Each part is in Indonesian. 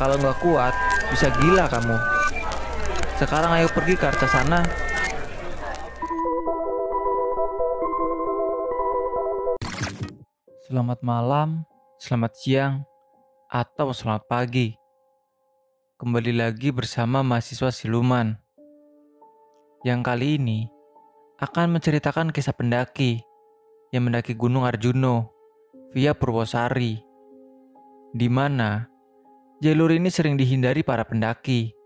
Kalau nggak kuat, bisa gila kamu. Sekarang ayo pergi ke arah sana. Selamat malam, selamat siang, atau selamat pagi. Kembali lagi bersama mahasiswa siluman. Yang kali ini akan menceritakan kisah pendaki yang mendaki Gunung Arjuno via Purwosari. Di mana jalur ini sering dihindari para pendaki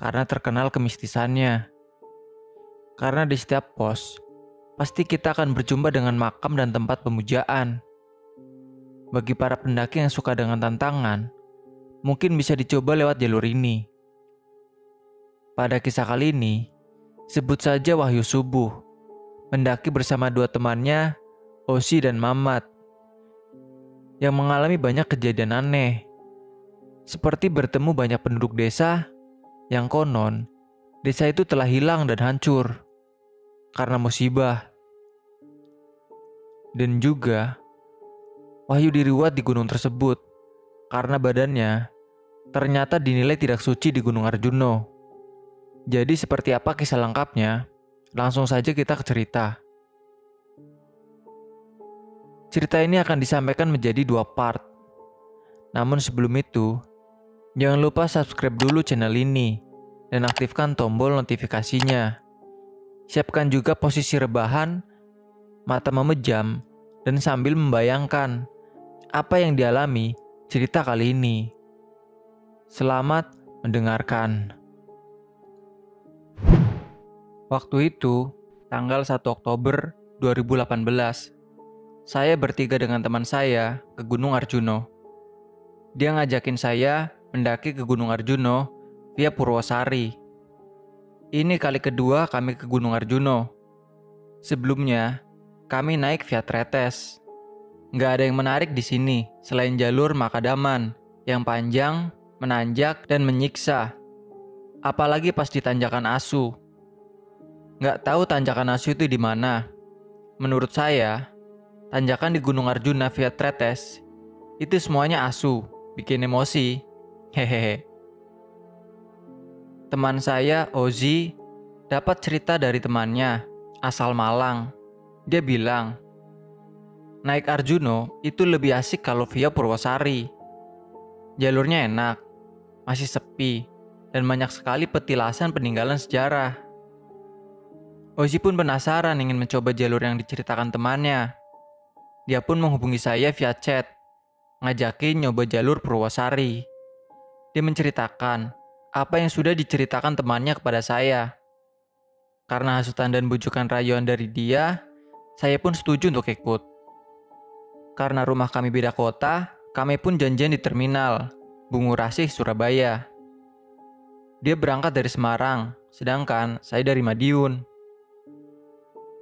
karena terkenal kemistisannya. Karena di setiap pos, pasti kita akan berjumpa dengan makam dan tempat pemujaan. Bagi para pendaki yang suka dengan tantangan, mungkin bisa dicoba lewat jalur ini. Pada kisah kali ini, sebut saja Wahyu Subuh, mendaki bersama dua temannya, Osi dan Mamat, yang mengalami banyak kejadian aneh, seperti bertemu banyak penduduk desa yang konon desa itu telah hilang dan hancur karena musibah. Dan juga Wahyu diruat di gunung tersebut karena badannya ternyata dinilai tidak suci di Gunung Arjuno. Jadi seperti apa kisah lengkapnya? Langsung saja kita ke cerita. Cerita ini akan disampaikan menjadi dua part. Namun sebelum itu, jangan lupa subscribe dulu channel ini dan aktifkan tombol notifikasinya. Siapkan juga posisi rebahan, mata memejam, dan sambil membayangkan apa yang dialami cerita kali ini. Selamat mendengarkan. Waktu itu, tanggal 1 Oktober 2018, saya bertiga dengan teman saya ke Gunung Arjuno. Dia ngajakin saya mendaki ke Gunung Arjuno via Purwosari. Ini kali kedua kami ke Gunung Arjuno. Sebelumnya, kami naik via Tretes. Nggak ada yang menarik di sini selain jalur Makadaman yang panjang menanjak, dan menyiksa. Apalagi pas di tanjakan asu. Nggak tahu tanjakan asu itu di mana. Menurut saya, tanjakan di Gunung Arjuna via Tretes itu semuanya asu, bikin emosi. Hehehe. Teman saya, Ozi, dapat cerita dari temannya, asal Malang. Dia bilang, naik Arjuno itu lebih asik kalau via Purwosari. Jalurnya enak, masih sepi, dan banyak sekali petilasan peninggalan sejarah. Ozi pun penasaran ingin mencoba jalur yang diceritakan temannya. Dia pun menghubungi saya via chat, ngajakin nyoba jalur Purwosari. Dia menceritakan apa yang sudah diceritakan temannya kepada saya. Karena hasutan dan bujukan rayuan dari dia, saya pun setuju untuk ikut. Karena rumah kami beda kota, kami pun janjian di terminal Bungu Rasih, Surabaya. Dia berangkat dari Semarang, sedangkan saya dari Madiun.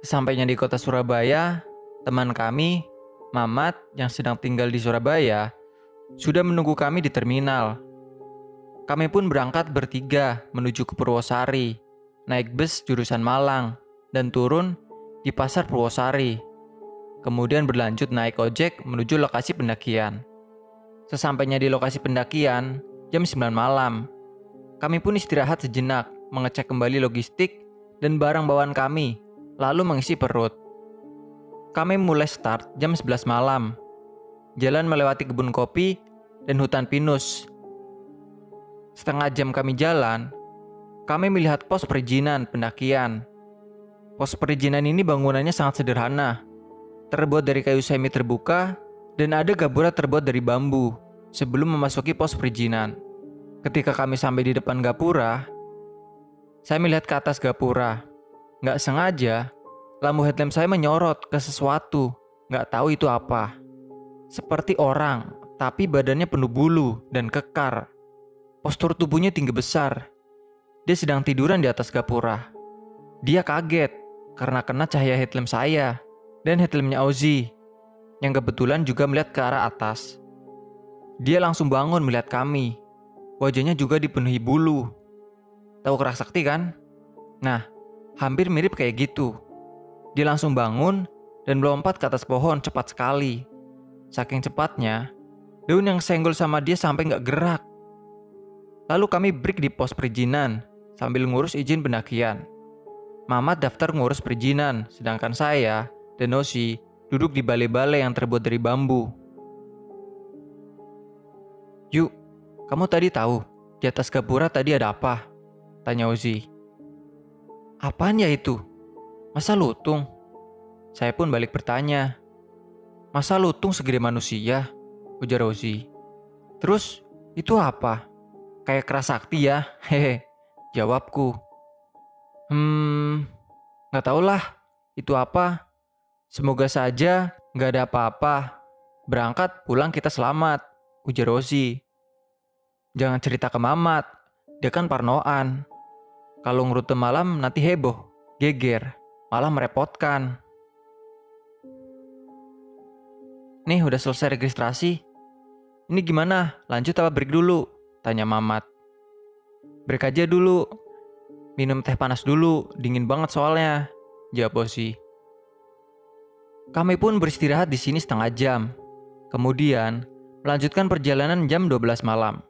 Sampainya di kota Surabaya, teman kami, Mamat, yang sedang tinggal di Surabaya, sudah menunggu kami di terminal. Kami pun berangkat bertiga menuju ke Purwosari, naik bus jurusan Malang, dan turun di Pasar Purwosari. Kemudian berlanjut naik ojek menuju lokasi pendakian. Sesampainya di lokasi pendakian, jam 9 malam, kami pun istirahat sejenak, mengecek kembali logistik dan barang bawaan kami, lalu mengisi perut. Kami mulai start jam 11 malam. Jalan melewati kebun kopi dan hutan pinus. Setengah jam kami jalan, kami melihat pos perizinan pendakian. Pos perizinan ini bangunannya sangat sederhana, terbuat dari kayu semi terbuka dan ada gapura terbuat dari bambu sebelum memasuki pos perizinan. Ketika kami sampai di depan gapura, saya melihat ke atas gapura. Nggak sengaja, lampu headlamp saya menyorot ke sesuatu. Nggak tahu itu apa. Seperti orang, tapi badannya penuh bulu dan kekar. Postur tubuhnya tinggi besar. Dia sedang tiduran di atas gapura. Dia kaget karena kena cahaya headlamp saya dan headlampnya Ozzy yang kebetulan juga melihat ke arah atas. Dia langsung bangun melihat kami. Wajahnya juga dipenuhi bulu. Tahu kerak sakti kan? Nah, hampir mirip kayak gitu. Dia langsung bangun dan melompat ke atas pohon cepat sekali. Saking cepatnya, daun yang senggol sama dia sampai nggak gerak. Lalu kami break di pos perizinan sambil ngurus izin pendakian. Mamat daftar ngurus perizinan, sedangkan saya dan Osi duduk di balai-balai yang terbuat dari bambu. Yuk, kamu tadi tahu di atas gapura tadi ada apa? Tanya Ozi. Apaan ya itu? Masa lutung? Saya pun balik bertanya. Masa lutung segede manusia? Ujar Ozi. Terus, itu apa? Kayak keras sakti ya? Hehe, jawabku. Hmm, nggak tau lah. Itu apa? Semoga saja nggak ada apa-apa. Berangkat pulang kita selamat, ujar Ozi. Jangan cerita ke Mamat, dia kan parnoan. Kalau ngerute malam nanti heboh, geger, malah merepotkan. Nih udah selesai registrasi. Ini gimana? Lanjut apa break dulu? Tanya Mamat. Break aja dulu. Minum teh panas dulu, dingin banget soalnya. Jawab Bosi. Kami pun beristirahat di sini setengah jam. Kemudian, melanjutkan perjalanan jam 12 malam.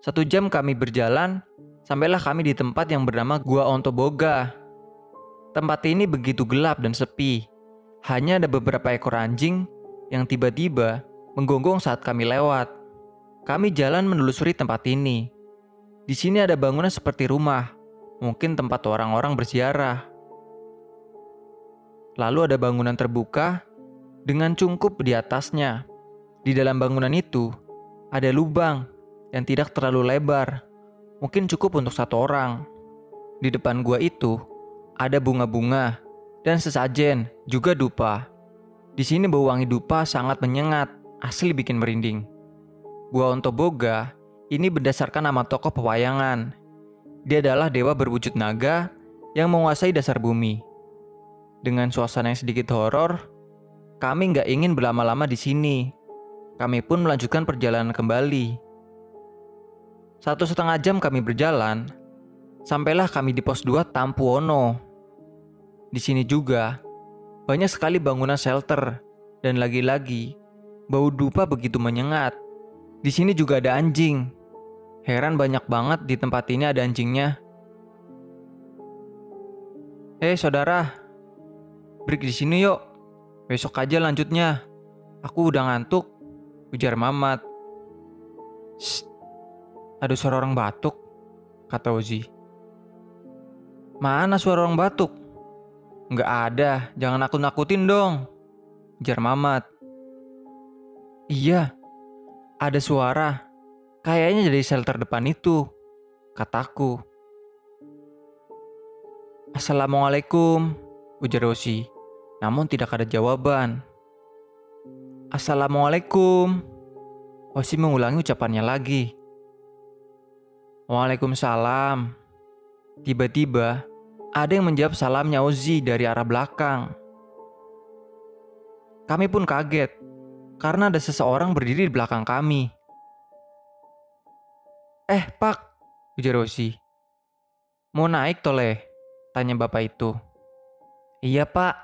Satu jam kami berjalan, sampailah kami di tempat yang bernama Gua Ontoboga. Tempat ini begitu gelap dan sepi. Hanya ada beberapa ekor anjing yang tiba-tiba menggonggong saat kami lewat. Kami jalan menelusuri tempat ini. Di sini ada bangunan seperti rumah, mungkin tempat orang-orang berziarah. Lalu ada bangunan terbuka dengan cungkup di atasnya. Di dalam bangunan itu ada lubang yang tidak terlalu lebar, mungkin cukup untuk satu orang. Di depan gua itu ada bunga-bunga dan sesajen, juga dupa. Di sini bau wangi dupa sangat menyengat, asli bikin merinding. Gua Ontoboga ini berdasarkan nama tokoh pewayangan. Dia adalah dewa berwujud naga yang menguasai dasar bumi. Dengan suasana yang sedikit horor, kami nggak ingin berlama-lama di sini. Kami pun melanjutkan perjalanan kembali. Satu setengah jam kami berjalan, sampailah kami di pos 2 Tampuono. Di sini juga, banyak sekali bangunan shelter, dan lagi-lagi, bau dupa begitu menyengat. Di sini juga ada anjing. Heran banyak banget di tempat ini ada anjingnya. Eh saudara, break di sini yuk. Besok aja lanjutnya. Aku udah ngantuk, ujar Mamat. Shh, ada suara orang batuk, kata Ozi. Mana suara orang batuk? Nggak ada, jangan aku nakutin dong, jar Mamat. Iya, ada suara. Kayaknya dari shelter depan itu, kataku. Assalamualaikum, ujar Ozi. Namun tidak ada jawaban. Assalamualaikum. Osi mengulangi ucapannya lagi. Waalaikumsalam. Tiba-tiba, ada yang menjawab salamnya Ozi dari arah belakang. Kami pun kaget, karena ada seseorang berdiri di belakang kami. Eh, Pak, ujar Ozi. Mau naik toleh? Tanya bapak itu. Iya, Pak.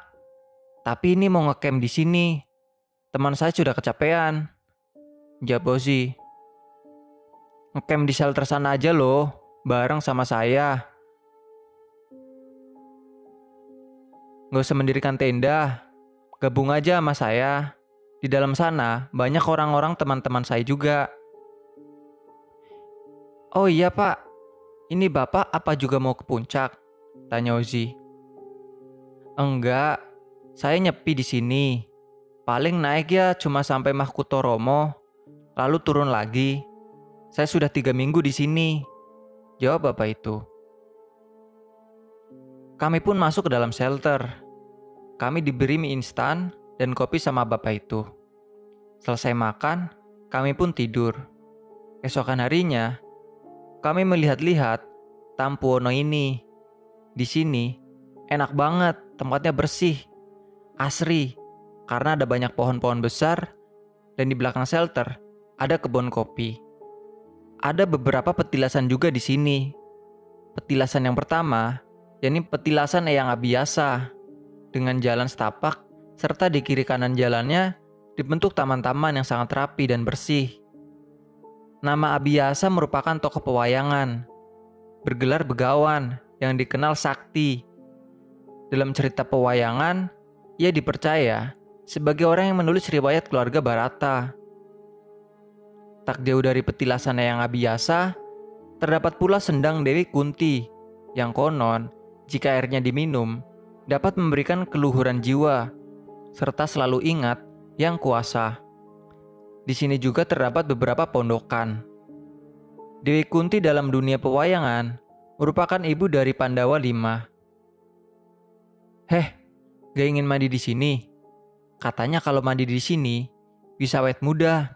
Tapi ini mau ngecamp di sini. Teman saya sudah kecapean. Jawab Ozi. Ngecamp di shelter sana aja loh, bareng sama saya. Gak usah mendirikan tenda, gabung aja sama saya. Di dalam sana banyak orang-orang teman-teman saya juga. Oh iya pak, ini bapak apa juga mau ke puncak? Tanya Ozi. Enggak, saya nyepi di sini. Paling naik ya cuma sampai Mahkutoromo, lalu turun lagi. Saya sudah tiga minggu di sini. Jawab bapak itu. Kami pun masuk ke dalam shelter. Kami diberi mie instan dan kopi sama bapak itu. Selesai makan, kami pun tidur. Esokan harinya, kami melihat-lihat Tampuono ini. Di sini, enak banget, tempatnya bersih, asri, karena ada banyak pohon-pohon besar, dan di belakang shelter ada kebun kopi. Ada beberapa petilasan juga di sini. Petilasan yang pertama, yakni petilasan yang biasa, dengan jalan setapak, serta di kiri kanan jalannya dibentuk taman-taman yang sangat rapi dan bersih. Nama Abiyasa merupakan tokoh pewayangan, bergelar begawan yang dikenal sakti. Dalam cerita pewayangan, ia dipercaya sebagai orang yang menulis riwayat keluarga Barata. Tak jauh dari petilasan yang Abiyasa, terdapat pula sendang Dewi Kunti yang konon jika airnya diminum dapat memberikan keluhuran jiwa serta selalu ingat yang kuasa. Di sini juga terdapat beberapa pondokan. Dewi Kunti dalam dunia pewayangan merupakan ibu dari Pandawa lima. Heh, gak ingin mandi di sini? Katanya kalau mandi di sini bisa awet muda,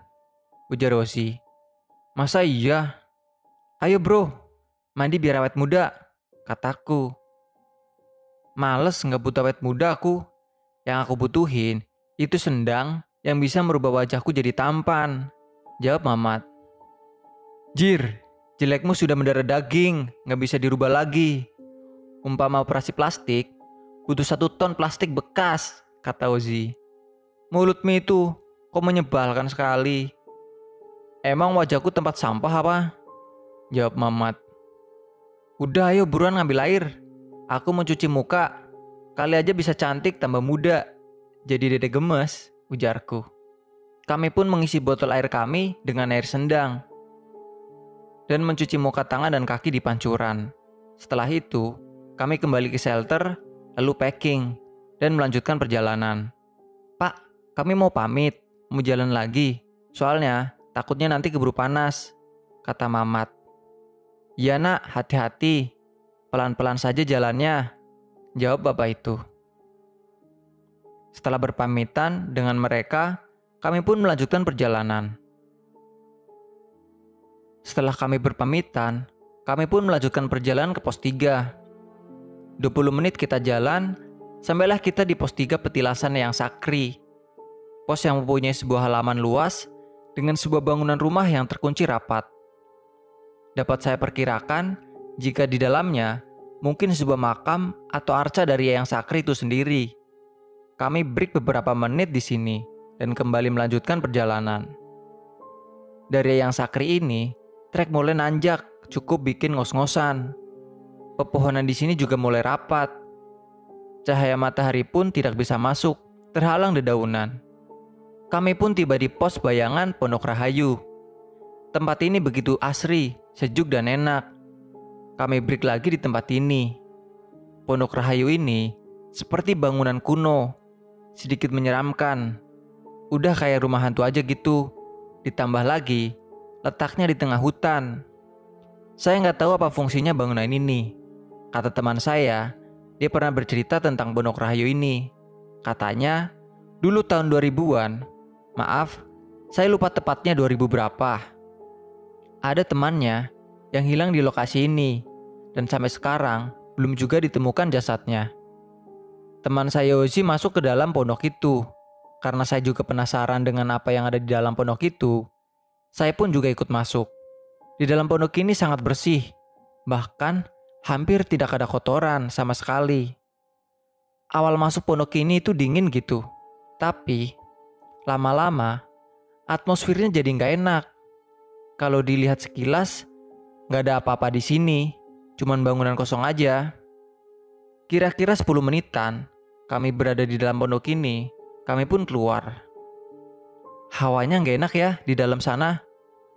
ujar Rosi. Masa iya? Ayo bro, mandi biar awet muda, kataku. Males nggak butuh awet muda aku. Yang aku butuhin itu sendang yang bisa merubah wajahku jadi tampan. Jawab Mamat. Jir, jelekmu sudah mendarah daging, nggak bisa dirubah lagi. Umpama operasi plastik, butuh satu ton plastik bekas, kata Ozi. Mulutmu itu, kok menyebalkan sekali. Emang wajahku tempat sampah apa? Jawab Mamat. Udah ayo buruan ngambil air. Aku mau cuci muka. Kali aja bisa cantik tambah muda. Jadi dede gemes, ujarku. Kami pun mengisi botol air kami dengan air sendang. Dan mencuci muka tangan dan kaki di pancuran. Setelah itu, kami kembali ke shelter, lalu packing, dan melanjutkan perjalanan. Pak, kami mau pamit, mau jalan lagi. Soalnya, takutnya nanti keburu panas, kata Mamat. Iya nak, hati-hati. Pelan-pelan saja jalannya, jawab bapak itu. Setelah berpamitan dengan mereka, kami pun melanjutkan perjalanan. Setelah kami berpamitan, kami pun melanjutkan perjalanan ke pos 3. 20 menit kita jalan, sampailah kita di pos 3 petilasan yang sakri. Pos yang mempunyai sebuah halaman luas dengan sebuah bangunan rumah yang terkunci rapat. Dapat saya perkirakan, jika di dalamnya mungkin sebuah makam atau arca dari Yang Sakri itu sendiri. Kami break beberapa menit di sini dan kembali melanjutkan perjalanan. Dari Yang Sakri ini, trek mulai nanjak, cukup bikin ngos-ngosan. Pepohonan di sini juga mulai rapat. Cahaya matahari pun tidak bisa masuk, terhalang dedaunan. Kami pun tiba di pos bayangan Pondok Rahayu. Tempat ini begitu asri, sejuk dan enak kami break lagi di tempat ini. Pondok Rahayu ini seperti bangunan kuno, sedikit menyeramkan. Udah kayak rumah hantu aja gitu. Ditambah lagi, letaknya di tengah hutan. Saya nggak tahu apa fungsinya bangunan ini. Kata teman saya, dia pernah bercerita tentang Pondok Rahayu ini. Katanya, dulu tahun 2000-an, maaf, saya lupa tepatnya 2000 berapa. Ada temannya yang hilang di lokasi ini dan sampai sekarang belum juga ditemukan jasadnya. Teman saya Ozi masuk ke dalam pondok itu. Karena saya juga penasaran dengan apa yang ada di dalam pondok itu, saya pun juga ikut masuk. Di dalam pondok ini sangat bersih, bahkan hampir tidak ada kotoran sama sekali. Awal masuk pondok ini itu dingin gitu, tapi lama-lama atmosfernya jadi nggak enak. Kalau dilihat sekilas, nggak ada apa-apa di sini. Cuman bangunan kosong aja. Kira-kira 10 menitan, kami berada di dalam pondok ini, kami pun keluar. Hawanya nggak enak ya di dalam sana.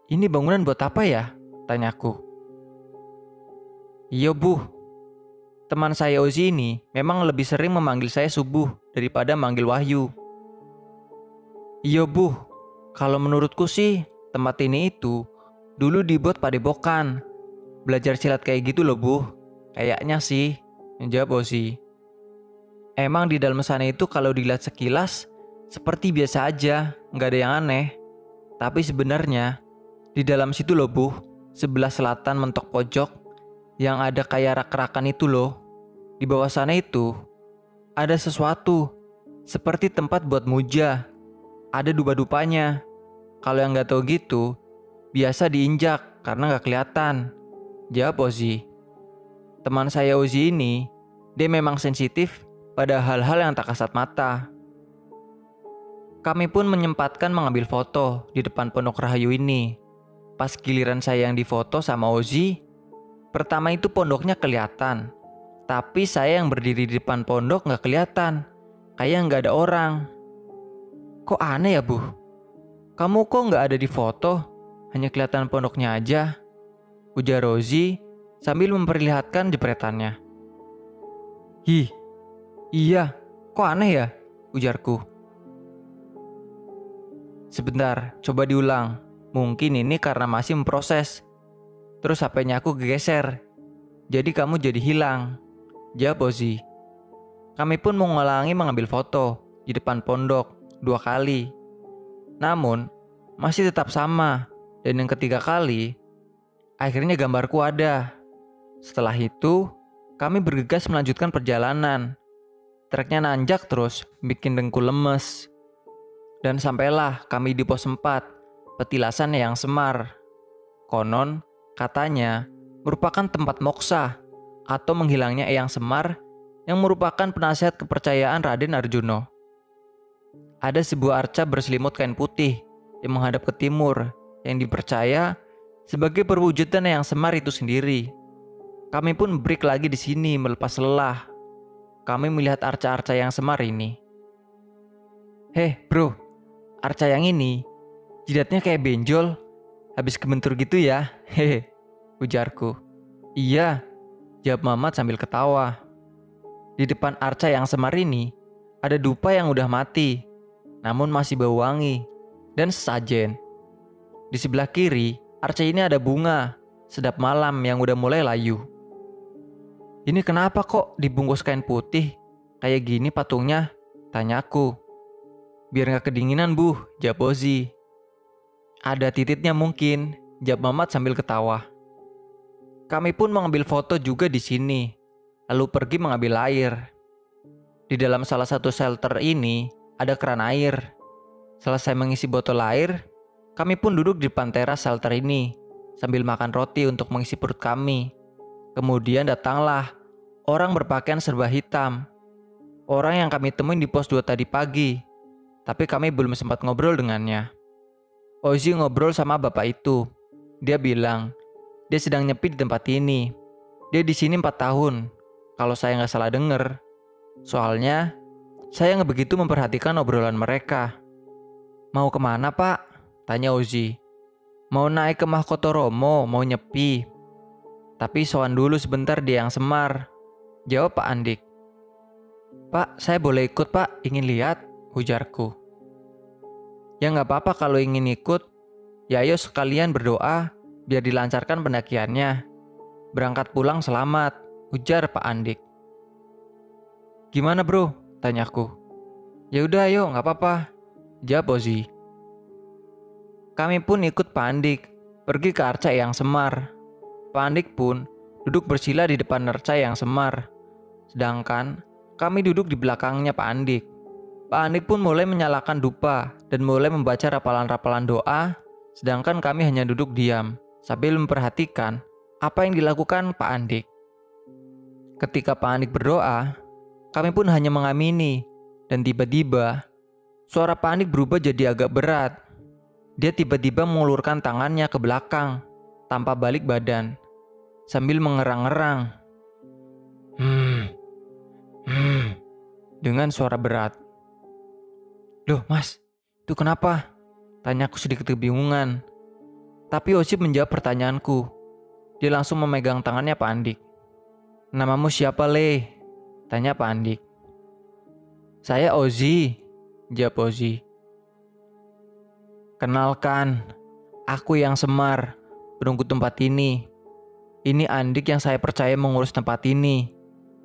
Ini bangunan buat apa ya? Tanyaku. Iya bu, teman saya Ozi ini memang lebih sering memanggil saya subuh daripada manggil Wahyu. Iya bu, kalau menurutku sih tempat ini itu dulu dibuat padepokan Belajar silat kayak gitu loh bu. Kayaknya sih. Menjawab Ozi Emang di dalam sana itu kalau dilihat sekilas Seperti biasa aja. Nggak ada yang aneh. Tapi sebenarnya Di dalam situ loh bu Sebelah selatan mentok pojok Yang ada kayak rak-rakan itu loh. Di bawah sana itu Ada sesuatu Seperti tempat buat muja. Ada dupa-dupanya. Kalau yang nggak tahu gitu Biasa diinjak karena nggak kelihatan Jawab Ozi. Teman saya Ozi ini, dia memang sensitif pada hal-hal yang tak kasat mata. Kami pun menyempatkan mengambil foto di depan pondok rahayu ini. Pas giliran saya yang difoto sama Ozi, pertama itu pondoknya kelihatan. Tapi saya yang berdiri di depan pondok nggak kelihatan. Kayak nggak ada orang. Kok aneh ya, Bu? Kamu kok nggak ada di foto? Hanya kelihatan pondoknya aja. Ujar Rozi sambil memperlihatkan jepretannya. Hi, iya, kok aneh ya? Ujarku. Sebentar, coba diulang. Mungkin ini karena masih memproses. Terus HP-nya aku geser. Jadi kamu jadi hilang. Jawab Ozi. Kami pun mengulangi mengambil foto di depan pondok dua kali. Namun, masih tetap sama. Dan yang ketiga kali, akhirnya gambarku ada. Setelah itu, kami bergegas melanjutkan perjalanan. Treknya nanjak terus, bikin dengku lemes. Dan sampailah kami di pos 4, petilasan yang semar. Konon, katanya, merupakan tempat moksa atau menghilangnya Eyang Semar yang merupakan penasihat kepercayaan Raden Arjuno. Ada sebuah arca berselimut kain putih yang menghadap ke timur yang dipercaya sebagai perwujudan yang semar itu sendiri. Kami pun break lagi di sini melepas lelah. Kami melihat arca-arca yang semar ini. Heh bro, arca yang ini jidatnya kayak benjol, habis kebentur gitu ya, hehe, ujarku. Iya, jawab Mamat sambil ketawa. Di depan arca yang semar ini, ada dupa yang udah mati, namun masih bau wangi, dan sesajen. Di sebelah kiri, arca ini ada bunga, sedap malam yang udah mulai layu. Ini kenapa kok dibungkus kain putih? Kayak gini patungnya? Tanyaku. Biar gak kedinginan bu, jawab. Ada tititnya mungkin, jawab Mamat sambil ketawa. Kami pun mengambil foto juga di sini, lalu pergi mengambil air. Di dalam salah satu shelter ini ada keran air. Selesai mengisi botol air, kami pun duduk di depan teras shelter ini sambil makan roti untuk mengisi perut kami. Kemudian datanglah orang berpakaian serba hitam. Orang yang kami temuin di pos 2 tadi pagi. Tapi kami belum sempat ngobrol dengannya. Ozi ngobrol sama bapak itu. Dia bilang, dia sedang nyepi di tempat ini. Dia di sini 4 tahun. Kalau saya nggak salah denger. Soalnya, saya nggak begitu memperhatikan obrolan mereka. Mau ke mana pak? Tanya Ozi. Mau naik ke Mahkota Romo, mau nyepi. Tapi soan dulu sebentar dia yang semar. Jawab Pak Andik. Pak, saya boleh ikut pak, ingin lihat, ujarku. Ya nggak apa-apa kalau ingin ikut. Ya ayo sekalian berdoa, biar dilancarkan pendakiannya. Berangkat pulang selamat, ujar Pak Andik. Gimana bro? Tanyaku. Ya udah ayo, nggak apa-apa. Jawab Ozi. Kami pun ikut Pandik pergi ke Arca yang semar. Pandik pun duduk bersila di depan Arca yang semar. Sedangkan kami duduk di belakangnya Pak Andik. Pak Andik pun mulai menyalakan dupa dan mulai membaca rapalan-rapalan doa, sedangkan kami hanya duduk diam sambil memperhatikan apa yang dilakukan Pak Andik. Ketika Pak Andik berdoa, kami pun hanya mengamini dan tiba-tiba suara Pak Andik berubah jadi agak berat dia tiba-tiba mengulurkan tangannya ke belakang tanpa balik badan sambil mengerang-erang. Hmm, hmm, dengan suara berat. Loh mas, itu kenapa? Tanyaku sedikit kebingungan. Tapi Osip menjawab pertanyaanku. Dia langsung memegang tangannya Pak Andik. Namamu siapa Le? Tanya Pak Andik. Saya Ozi, jawab Ozi. Kenalkan, aku yang Semar, penunggu tempat ini. Ini Andik yang saya percaya mengurus tempat ini.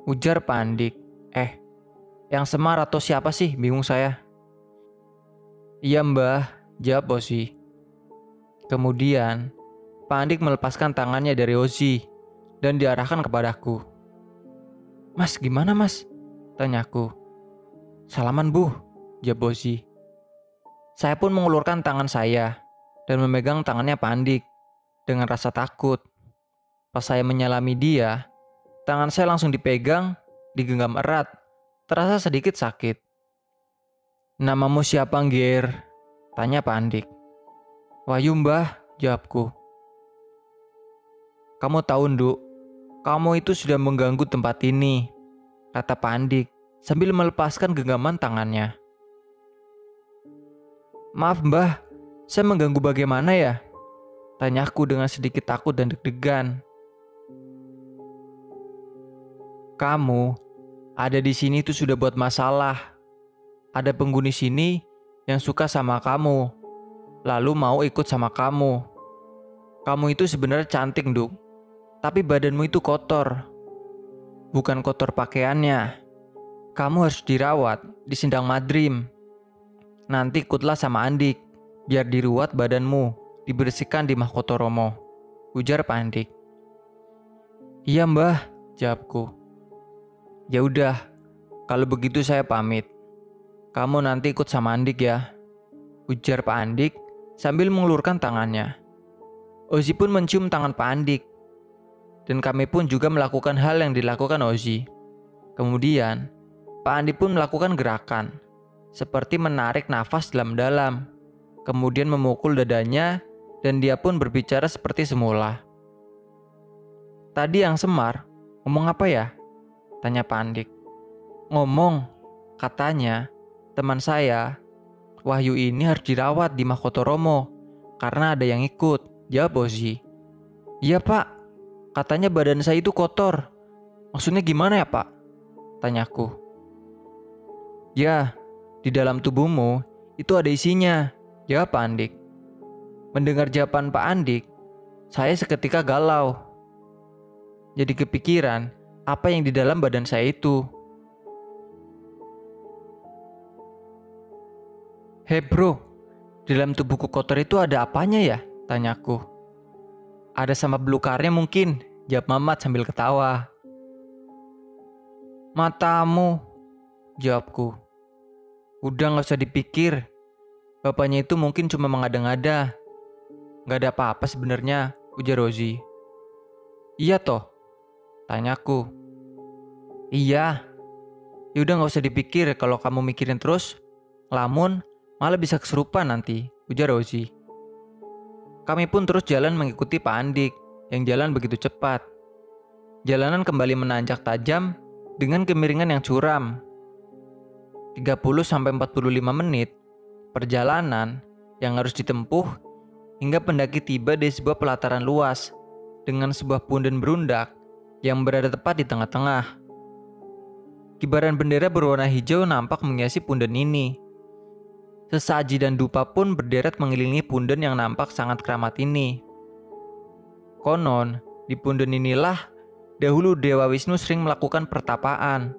Ujar Pak Andik. Eh, yang Semar atau siapa sih? Bingung saya. Iya mbah, jawab Ozi. Kemudian, Pak Andik melepaskan tangannya dari Ozi dan diarahkan kepadaku. Mas, gimana mas? Tanyaku. Salaman bu, jawab Ozi. Saya pun mengulurkan tangan saya dan memegang tangannya Pandik dengan rasa takut. Pas saya menyalami dia, tangan saya langsung dipegang, digenggam erat, terasa sedikit sakit. Namamu siapa, Ngir? Tanya Pandik. Wahyu mbah, jawabku. Kamu tahu, Nduk, kamu itu sudah mengganggu tempat ini, kata Pandik sambil melepaskan genggaman tangannya. Maaf mbah, saya mengganggu bagaimana ya? Tanyaku dengan sedikit takut dan deg-degan. Kamu ada di sini itu sudah buat masalah. Ada penghuni sini yang suka sama kamu, lalu mau ikut sama kamu. Kamu itu sebenarnya cantik, Duk. Tapi badanmu itu kotor. Bukan kotor pakaiannya. Kamu harus dirawat di Sindang Madrim. Nanti ikutlah sama Andik, biar diruat badanmu, dibersihkan di Mahkotoromo. Ujar Pak Andik. Iya mbah, jawabku. Ya udah, kalau begitu saya pamit. Kamu nanti ikut sama Andik ya. Ujar Pak Andik sambil mengulurkan tangannya. Ozi pun mencium tangan Pak Andik. Dan kami pun juga melakukan hal yang dilakukan Ozi. Kemudian, Pak Andik pun melakukan gerakan. Seperti menarik nafas dalam-dalam. Kemudian memukul dadanya dan dia pun berbicara seperti semula. Tadi yang Semar ngomong apa ya? Tanya Pandik. Ngomong, katanya, teman saya, Wahyu ini harus dirawat di Mahkotoromo karena ada yang ikut, jawab Ozi. Iya pak, katanya badan saya itu kotor. Maksudnya gimana ya pak? Tanyaku. Ya, di dalam tubuhmu itu ada isinya, jawab Pak Andik. Mendengar jawaban Pak Andik, saya seketika galau. Jadi kepikiran, apa yang di dalam badan saya itu. Hei bro, di dalam tubuhku kotor itu ada apanya ya? Tanyaku. Ada sama belukarnya mungkin, jawab Mamat sambil ketawa. Matamu, jawabku. Udah gak usah dipikir, bapaknya itu mungkin cuma mengada-ngada. Gak ada apa-apa sebenarnya, ujar Rozi. Iya toh, Tanyaku. Iya. Ya udah nggak usah dipikir kalau kamu mikirin terus. Lamun malah bisa kesurupan nanti, ujar Rozi. Kami pun terus jalan mengikuti Pak Andik yang jalan begitu cepat. Jalanan kembali menanjak tajam dengan kemiringan yang curam. 30-45 menit perjalanan yang harus ditempuh hingga pendaki tiba di sebuah pelataran luas dengan sebuah punden berundak yang berada tepat di tengah-tengah. Kibaran bendera berwarna hijau nampak menghiasi punden ini. Sesaji dan dupa pun berderet mengelilingi punden yang nampak sangat keramat ini. Konon, di punden inilah dahulu Dewa Wisnu sering melakukan pertapaan.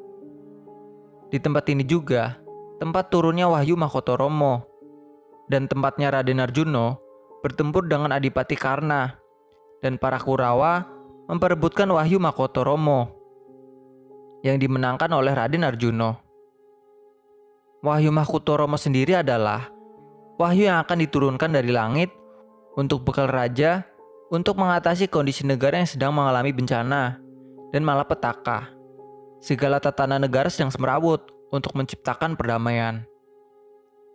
Di tempat ini juga, tempat turunnya Wahyu Mahkotoromo, dan tempatnya Raden Arjuno bertempur dengan Adipati Karna, dan para Kurawa memperebutkan Wahyu Makoto Romo yang dimenangkan oleh Raden Arjuno. Wahyu Makoto Romo sendiri adalah wahyu yang akan diturunkan dari langit untuk bekal raja untuk mengatasi kondisi negara yang sedang mengalami bencana dan malapetaka. Segala tatanan negara sedang semerawut untuk menciptakan perdamaian.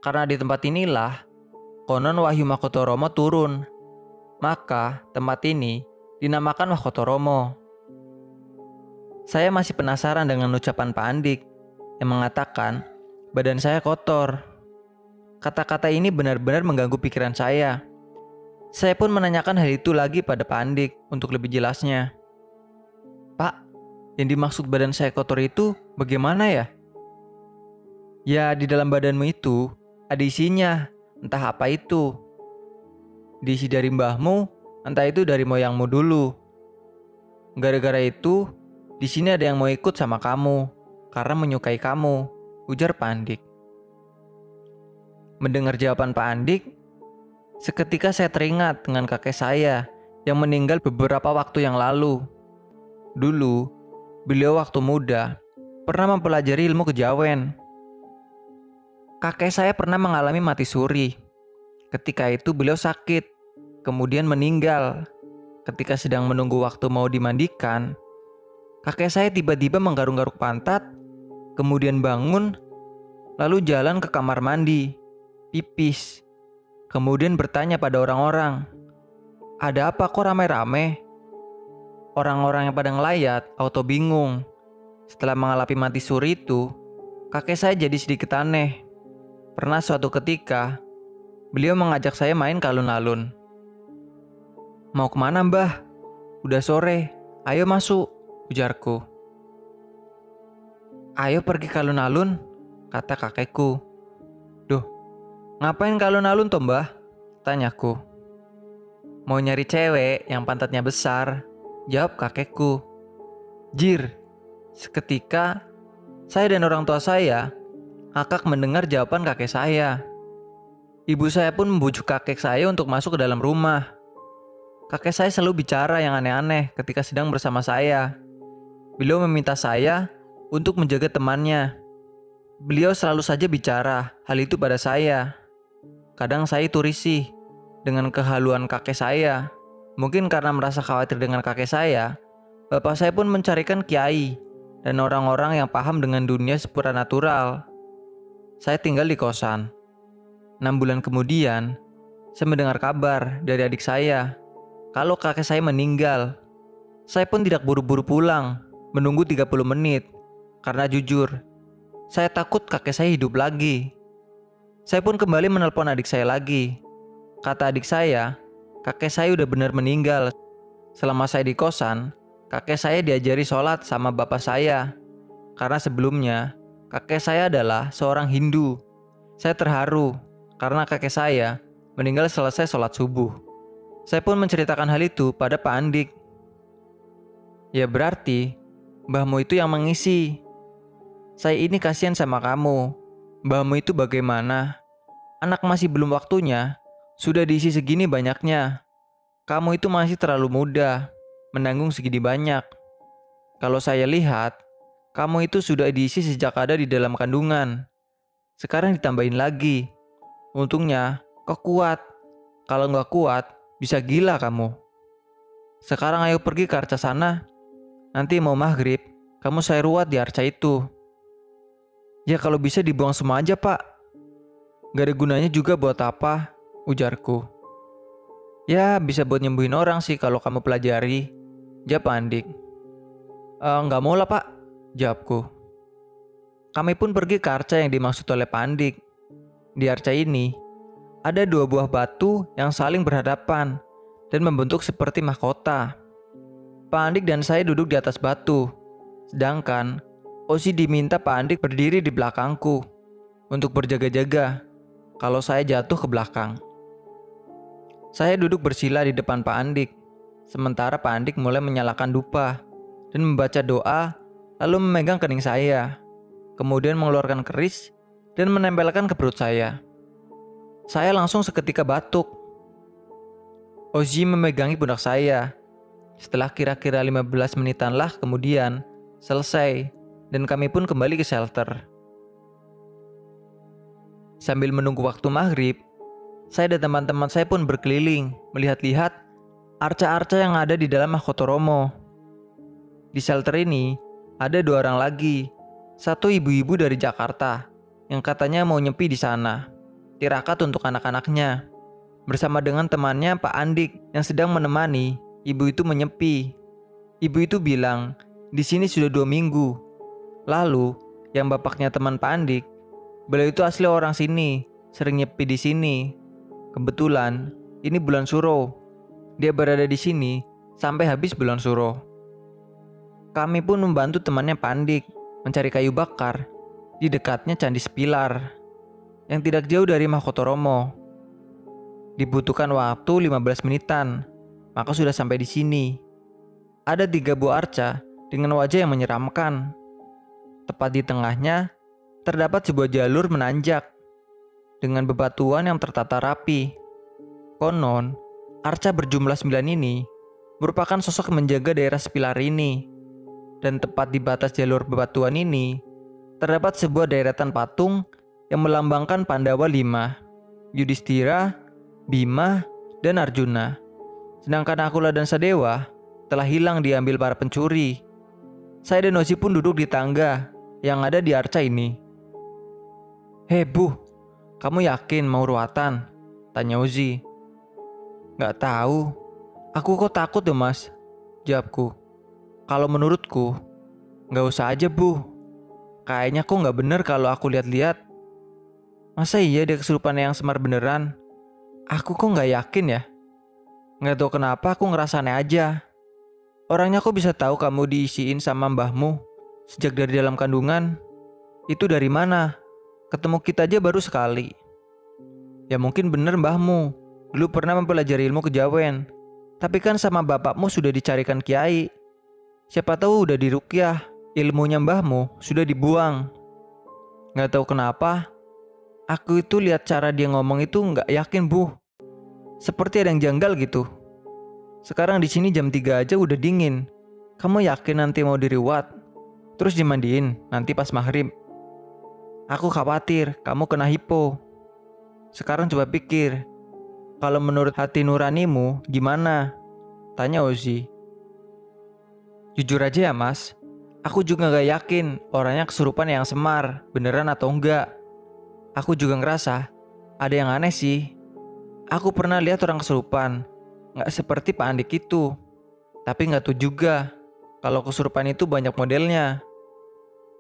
Karena di tempat inilah konon Wahyu Makoto Romo turun. Maka tempat ini dinamakan Mahkotoromo. Saya masih penasaran dengan ucapan Pak Andik yang mengatakan badan saya kotor. Kata-kata ini benar-benar mengganggu pikiran saya. Saya pun menanyakan hal itu lagi pada Pak Andik untuk lebih jelasnya. Pak, yang dimaksud badan saya kotor itu bagaimana ya? Ya, di dalam badanmu itu ada isinya, entah apa itu. Diisi dari mbahmu Entah itu dari moyangmu dulu. Gara-gara itu, di sini ada yang mau ikut sama kamu karena menyukai kamu, ujar Pandik. Mendengar jawaban Pak Andik, seketika saya teringat dengan kakek saya yang meninggal beberapa waktu yang lalu. Dulu, beliau waktu muda pernah mempelajari ilmu kejawen. Kakek saya pernah mengalami mati suri. Ketika itu beliau sakit kemudian meninggal. Ketika sedang menunggu waktu mau dimandikan, kakek saya tiba-tiba menggaruk-garuk pantat, kemudian bangun, lalu jalan ke kamar mandi, pipis, kemudian bertanya pada orang-orang, "Ada apa kok rame-rame?" Orang-orang yang pada ngelayat auto bingung. Setelah mengalami mati suri itu, kakek saya jadi sedikit aneh. Pernah suatu ketika, beliau mengajak saya main ke alun-alun. Mau ke mana mbah? Udah sore, ayo masuk, ujarku. Ayo pergi ke alun-alun, kata kakekku. Duh, ngapain ke alun-alun toh mbah? Tanyaku. Mau nyari cewek yang pantatnya besar, jawab kakekku. Jir, seketika saya dan orang tua saya akak mendengar jawaban kakek saya. Ibu saya pun membujuk kakek saya untuk masuk ke dalam rumah. Kakek saya selalu bicara yang aneh-aneh ketika sedang bersama saya. Beliau meminta saya untuk menjaga temannya. Beliau selalu saja bicara hal itu pada saya. Kadang saya itu dengan kehaluan kakek saya. Mungkin karena merasa khawatir dengan kakek saya, bapak saya pun mencarikan kiai dan orang-orang yang paham dengan dunia supranatural. Saya tinggal di kosan. Enam bulan kemudian, saya mendengar kabar dari adik saya kalau kakek saya meninggal. Saya pun tidak buru-buru pulang, menunggu 30 menit karena jujur, saya takut kakek saya hidup lagi. Saya pun kembali menelpon adik saya lagi. Kata adik saya, kakek saya udah benar meninggal. Selama saya di kosan, kakek saya diajari sholat sama bapak saya. Karena sebelumnya, kakek saya adalah seorang Hindu. Saya terharu karena kakek saya meninggal selesai sholat subuh. Saya pun menceritakan hal itu pada Pak Andik. Ya berarti, mbahmu itu yang mengisi saya ini kasihan sama kamu. Mbahmu itu bagaimana? Anak masih belum waktunya, sudah diisi segini banyaknya. Kamu itu masih terlalu muda, menanggung segini banyak. Kalau saya lihat, kamu itu sudah diisi sejak ada di dalam kandungan. Sekarang ditambahin lagi. Untungnya, kau kuat. Kalau nggak kuat, bisa gila kamu. Sekarang ayo pergi ke arca sana. Nanti mau maghrib, kamu saya ruat di arca itu. Ya kalau bisa dibuang semua aja pak. Gak ada gunanya juga buat apa, ujarku. Ya bisa buat nyembuhin orang sih kalau kamu pelajari, jawab Andik. E, nggak mau lah pak, jawabku. Kami pun pergi ke arca yang dimaksud oleh Pandik. Di arca ini, ada dua buah batu yang saling berhadapan dan membentuk seperti mahkota. Pandik dan saya duduk di atas batu, sedangkan Osi diminta Pak Andik berdiri di belakangku untuk berjaga-jaga kalau saya jatuh ke belakang. Saya duduk bersila di depan Pak Andik, sementara Pak Andik mulai menyalakan dupa dan membaca doa lalu memegang kening saya, kemudian mengeluarkan keris dan menempelkan ke perut saya. Saya langsung seketika batuk. Ozi memegangi pundak saya. Setelah kira-kira 15 menitan lah kemudian, selesai dan kami pun kembali ke shelter. Sambil menunggu waktu maghrib, saya dan teman-teman saya pun berkeliling melihat-lihat arca-arca yang ada di dalam Mahkotoromo. Di shelter ini ada dua orang lagi, satu ibu-ibu dari Jakarta yang katanya mau nyepi di sana, tirakat untuk anak-anaknya, bersama dengan temannya Pak Andik yang sedang menemani ibu itu menyepi. Ibu itu bilang, di sini sudah dua minggu, Lalu, yang bapaknya teman Pak Andik, beliau itu asli orang sini, sering nyepi di sini. Kebetulan, ini bulan suro. Dia berada di sini sampai habis bulan suro. Kami pun membantu temannya Pandik mencari kayu bakar di dekatnya Candi Sepilar yang tidak jauh dari Mahkotoromo. Dibutuhkan waktu 15 menitan, maka sudah sampai di sini. Ada tiga buah arca dengan wajah yang menyeramkan. Tepat di tengahnya, terdapat sebuah jalur menanjak dengan bebatuan yang tertata rapi. Konon, arca berjumlah sembilan ini merupakan sosok menjaga daerah sepilar ini. Dan tepat di batas jalur bebatuan ini, terdapat sebuah deretan patung yang melambangkan Pandawa lima, Yudhistira, Bima, dan Arjuna. Sedangkan Akula dan Sadewa telah hilang diambil para pencuri. Saya dan Ozi pun duduk di tangga yang ada di arca ini. Bu, kamu yakin mau ruatan? Tanya Uzi. Gak tahu. Aku kok takut ya mas? Jawabku. Kalau menurutku, nggak usah aja bu. Kayaknya kok nggak bener kalau aku lihat-lihat. Masa iya dia kesurupan yang semar beneran? Aku kok nggak yakin ya. Nggak tahu kenapa aku ngerasa aneh aja. Orangnya kok bisa tahu kamu diisiin sama mbahmu sejak dari dalam kandungan? Itu dari mana? Ketemu kita aja baru sekali. Ya mungkin bener mbahmu. Dulu pernah mempelajari ilmu kejawen. Tapi kan sama bapakmu sudah dicarikan kiai. Siapa tahu udah dirukyah. Ilmunya mbahmu sudah dibuang. Gak tahu kenapa. Aku itu lihat cara dia ngomong itu nggak yakin bu. Seperti ada yang janggal gitu. Sekarang di sini jam 3 aja udah dingin. Kamu yakin nanti mau diriwat? Terus dimandiin nanti pas maghrib. Aku khawatir kamu kena hipo. Sekarang coba pikir, kalau menurut hati nuranimu gimana? Tanya Ozi. Jujur aja ya mas, aku juga gak yakin orangnya kesurupan yang semar, beneran atau enggak. Aku juga ngerasa ada yang aneh sih. Aku pernah lihat orang kesurupan, gak seperti Pak Andik itu. Tapi gak tahu juga kalau kesurupan itu banyak modelnya.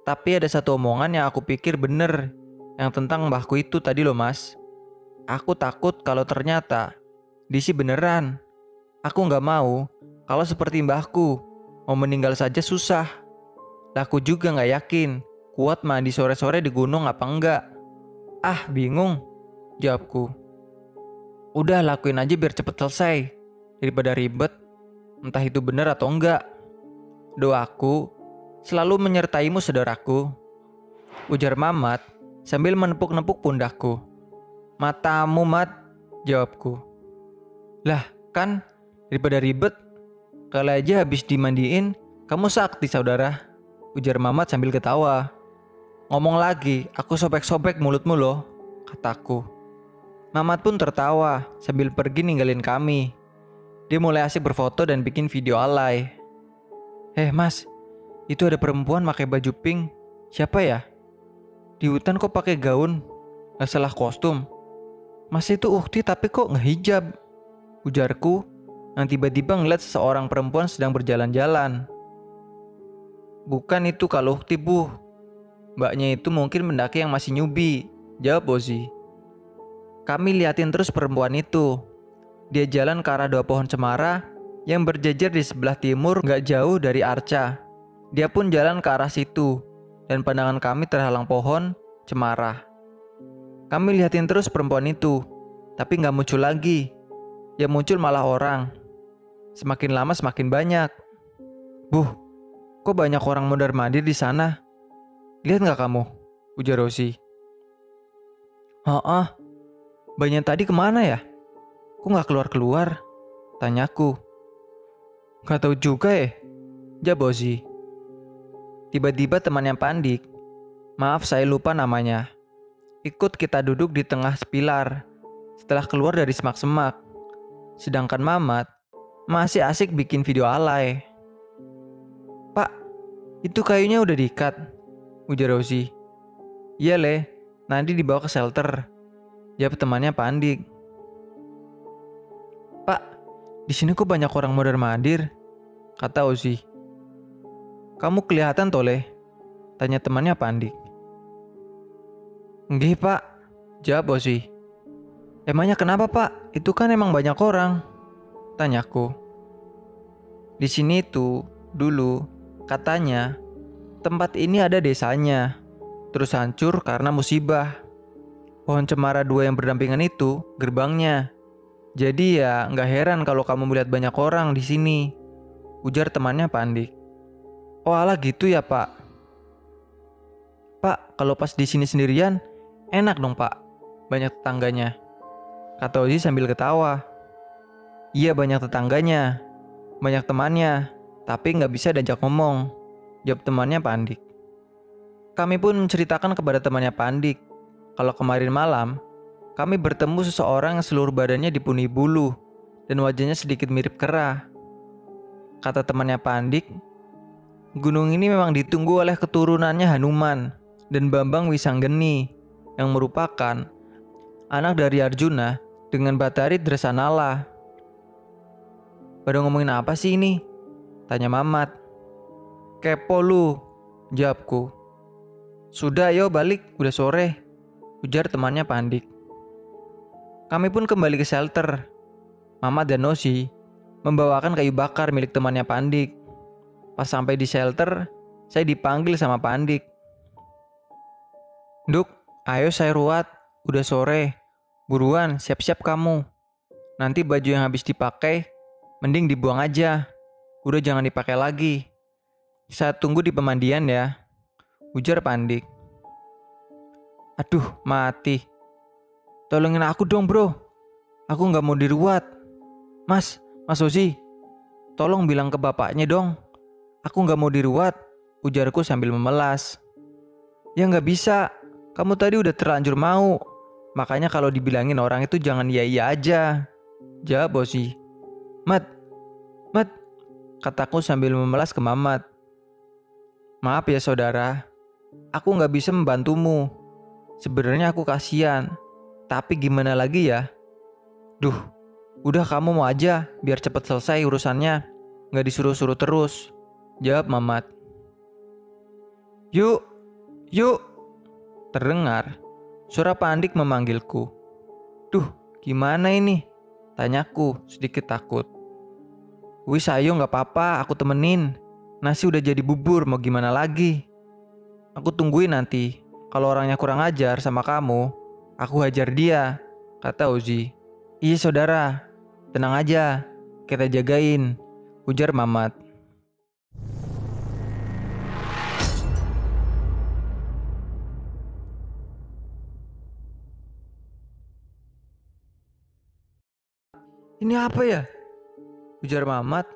Tapi ada satu omongan yang aku pikir bener, yang tentang mbahku itu tadi loh mas. Aku takut kalau ternyata Disi beneran. Aku nggak mau kalau seperti mbahku mau meninggal saja susah. Aku juga nggak yakin kuat mandi sore-sore di gunung apa enggak. Ah bingung, jawabku. Udah lakuin aja biar cepet selesai daripada ribet. Entah itu bener atau enggak. Doaku selalu menyertaimu saudaraku. Ujar Mamat sambil menepuk-nepuk pundakku. Matamu, Mat, jawabku. Lah, kan daripada ribet, kalau aja habis dimandiin, kamu sakti saudara. Ujar Mamat sambil ketawa. Ngomong lagi, aku sobek-sobek mulutmu loh, kataku. Mamat pun tertawa sambil pergi ninggalin kami. Dia mulai asik berfoto dan bikin video alay. Eh mas, itu ada perempuan pakai baju pink. Siapa ya? Di hutan kok pakai gaun? Gak salah kostum. Mas itu ukti tapi kok ngehijab? Ujarku yang tiba-tiba ngeliat seseorang perempuan sedang berjalan-jalan. Bukan itu kalau ukti bu. Mbaknya itu mungkin mendaki yang masih nyubi. Jawab Bozi. Kami liatin terus perempuan itu. Dia jalan ke arah dua pohon cemara yang berjejer di sebelah timur gak jauh dari Arca. Dia pun jalan ke arah situ dan pandangan kami terhalang pohon cemara. Kami lihatin terus perempuan itu, tapi nggak muncul lagi. Yang muncul malah orang. Semakin lama semakin banyak. Buh, kok banyak orang mondar mandir di sana? Lihat nggak kamu? Ujar Rosi. Ah, banyak tadi ke mana ya? Kok nggak keluar-keluar? Tanyaku. Gak tahu juga eh. Jawab Rosi. Tiba-tiba temannya Pandik, maaf saya lupa namanya, Ikut kita duduk di tengah sepilar setelah keluar dari semak-semak. Sedangkan Mamat masih asik bikin video alay. Pak, itu kayunya udah diikat, ujar Rosi. Iya le, nanti dibawa ke shelter. Jawab temannya Pak Andik. Pak, di sini kok banyak orang modern mandir? Kata Ozi. Kamu kelihatan toleh? Tanya temannya Pak Andik. Nggih pak, jawab Bosi. Emangnya kenapa pak? Itu kan emang banyak orang. Tanyaku. Di sini tuh, dulu, katanya, tempat ini ada desanya. Terus hancur karena musibah. Pohon cemara dua yang berdampingan itu gerbangnya. Jadi ya nggak heran kalau kamu melihat banyak orang di sini. Ujar temannya Pandik. Oh alah gitu ya pak. Pak, kalau pas di sini sendirian, Enak dong pak, banyak tetangganya. Kata Ozi sambil ketawa. Iya banyak tetangganya, banyak temannya, tapi nggak bisa diajak ngomong. Jawab temannya Pandik. Kami pun menceritakan kepada temannya Pandik, kalau kemarin malam, kami bertemu seseorang yang seluruh badannya dipenuhi bulu dan wajahnya sedikit mirip kera. Kata temannya Pandik, gunung ini memang ditunggu oleh keturunannya Hanuman dan Bambang Wisanggeni yang merupakan anak dari Arjuna dengan Batari Dresanala. Pada ngomongin apa sih ini? Tanya Mamat. Kepo lu, jawabku. Sudah ayo balik, udah sore, ujar temannya Pandik. Kami pun kembali ke shelter. Mama dan Nosi membawakan kayu bakar milik temannya Pandik. Pas sampai di shelter, saya dipanggil sama Pandik. Duk, ayo saya ruat, udah sore. Buruan, siap-siap kamu. Nanti baju yang habis dipakai, mending dibuang aja. Udah jangan dipakai lagi. Saya tunggu di pemandian ya. Ujar Pandik. Aduh, mati. Tolongin aku dong bro. Aku nggak mau diruat. Mas, Mas Ozi. Tolong bilang ke bapaknya dong. Aku nggak mau diruat. Ujarku sambil memelas. Ya nggak bisa. Kamu tadi udah terlanjur mau. Makanya kalau dibilangin orang itu jangan iya-iya aja. Jawab Ozi. Mat, Mat, kataku sambil memelas ke Mamat. Maaf ya saudara, Aku nggak bisa membantumu. Sebenarnya aku kasihan. Tapi gimana lagi ya? Duh, udah kamu mau aja biar cepet selesai urusannya. Nggak disuruh-suruh terus. Jawab Mamat. Yuk, yuk. Terdengar suara Pandik memanggilku. Duh, gimana ini? Tanyaku sedikit takut. Wis ayo nggak apa-apa, aku temenin. Nasi udah jadi bubur, mau gimana lagi? Aku tungguin nanti. Kalau orangnya kurang ajar sama kamu, aku hajar dia, kata Uzi. Iya saudara, tenang aja, kita jagain, ujar Mamat. Ini apa ya? Ujar Mamat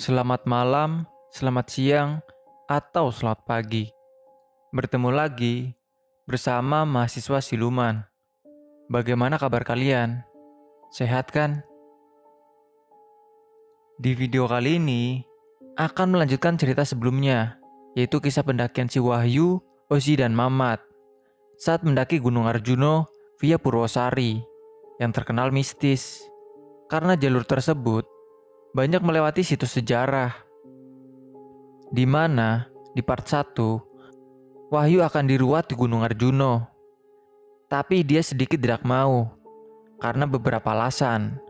Selamat malam, selamat siang, atau selamat pagi. Bertemu lagi bersama mahasiswa siluman. Bagaimana kabar kalian? Sehat kan? Di video kali ini akan melanjutkan cerita sebelumnya, yaitu kisah pendakian si Wahyu, Ozi, dan Mamat saat mendaki Gunung Arjuno via Purwosari yang terkenal mistis. Karena jalur tersebut banyak melewati situs sejarah. Di mana di part 1 Wahyu akan diruat di Gunung Arjuno. Tapi dia sedikit tidak mau karena beberapa alasan.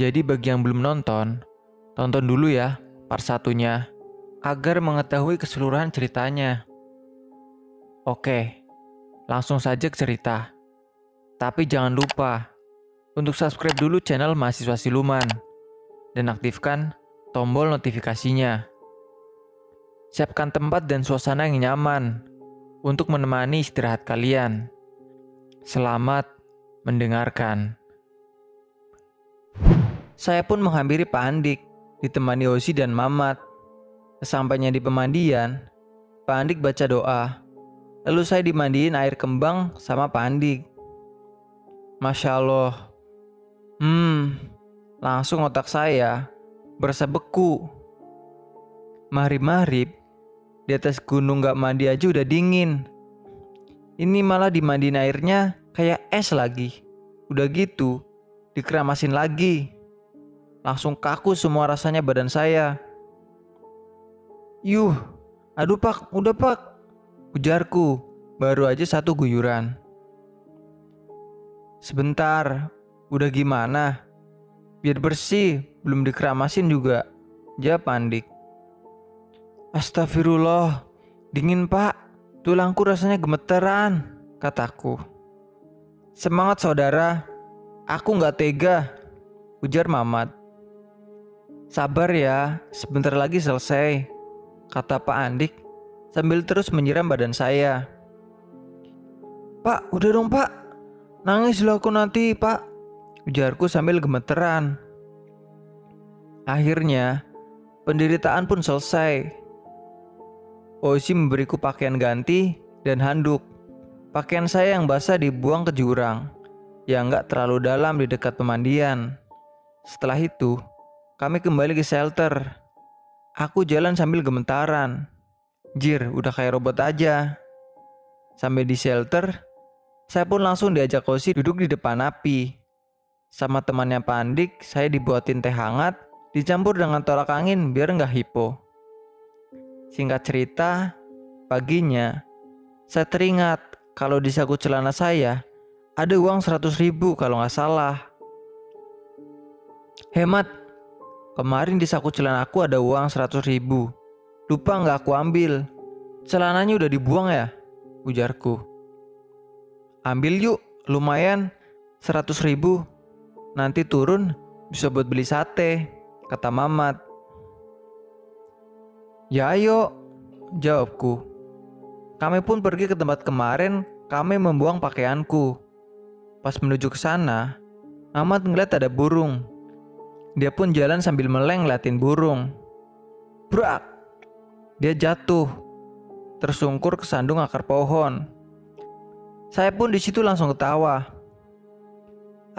Jadi bagi yang belum nonton, tonton dulu ya part satunya agar mengetahui keseluruhan ceritanya. Oke, langsung saja ke cerita. Tapi jangan lupa untuk subscribe dulu channel Mahasiswa Siluman dan aktifkan tombol notifikasinya. Siapkan tempat dan suasana yang nyaman untuk menemani istirahat kalian. Selamat mendengarkan. Saya pun menghampiri Pak Andik, ditemani Osi dan Mamat. Sesampainya di pemandian, Pak Andik baca doa. Lalu saya dimandiin air kembang sama Pak Andik. Masya Allah. Hmm, Langsung otak saya berasa beku. Marib-marib, di atas gunung gak mandi aja udah dingin. Ini malah dimandiin airnya kayak es lagi. Udah gitu, dikeramasin lagi. Langsung kaku semua rasanya badan saya. Yuh, aduh pak, udah pak. Ujarku, baru aja satu guyuran. Sebentar, udah gimana? Biar bersih, belum dikeramasin juga. Jawab Pandik. Astagfirullah, dingin pak. Tulangku rasanya gemeteran, kataku. Semangat saudara, aku nggak tega, ujar Mamat. Sabar ya, sebentar lagi selesai, kata Pak Andik sambil terus menyiram badan saya. Pak, udah dong pak, nangis lo aku nanti pak, ujarku sambil gemeteran. Akhirnya, penderitaan pun selesai. Oishi memberiku pakaian ganti dan handuk. Pakaian saya yang basah dibuang ke jurang, yang nggak terlalu dalam di dekat pemandian. Setelah itu, kami kembali ke shelter. Aku jalan sambil gemetaran. Jir, udah kayak robot aja. Sampai di shelter, Saya pun langsung diajak Kosi duduk di depan api. Sama temannya Pandik, saya dibuatin teh hangat, dicampur dengan tolak angin biar nggak hipo. Singkat cerita, paginya, saya teringat kalau di saku celana saya ada uang 100 ribu kalau nggak salah. Hemat, kemarin di saku celana aku ada uang 100 ribu. Lupa nggak aku ambil. Celananya udah dibuang ya? Ujarku. Ambil yuk, lumayan. 100 ribu. Nanti turun bisa buat beli sate, kata Mamat. Ya ayo, jawabku. Kami pun pergi ke tempat kemarin kami membuang pakaianku. Pas menuju ke sana, Mamat ngeliat ada burung. Dia pun jalan sambil meleng ngeliatin burung. Brak! Dia jatuh, tersungkur ke sandung akar pohon. Saya pun di situ langsung ketawa.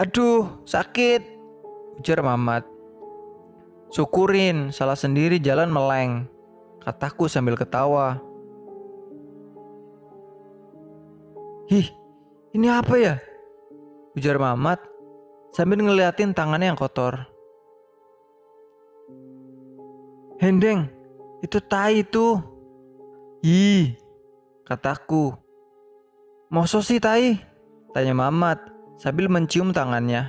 Aduh, sakit, ujar Mamat. Syukurin, salah sendiri jalan meleng, kataku sambil ketawa. Hih, ini apa ya? Ujar Mamat sambil ngeliatin tangannya yang kotor. Hendeng, itu tai itu. Ih, kataku. Moso sih tai? Tanya Mamat sambil mencium tangannya.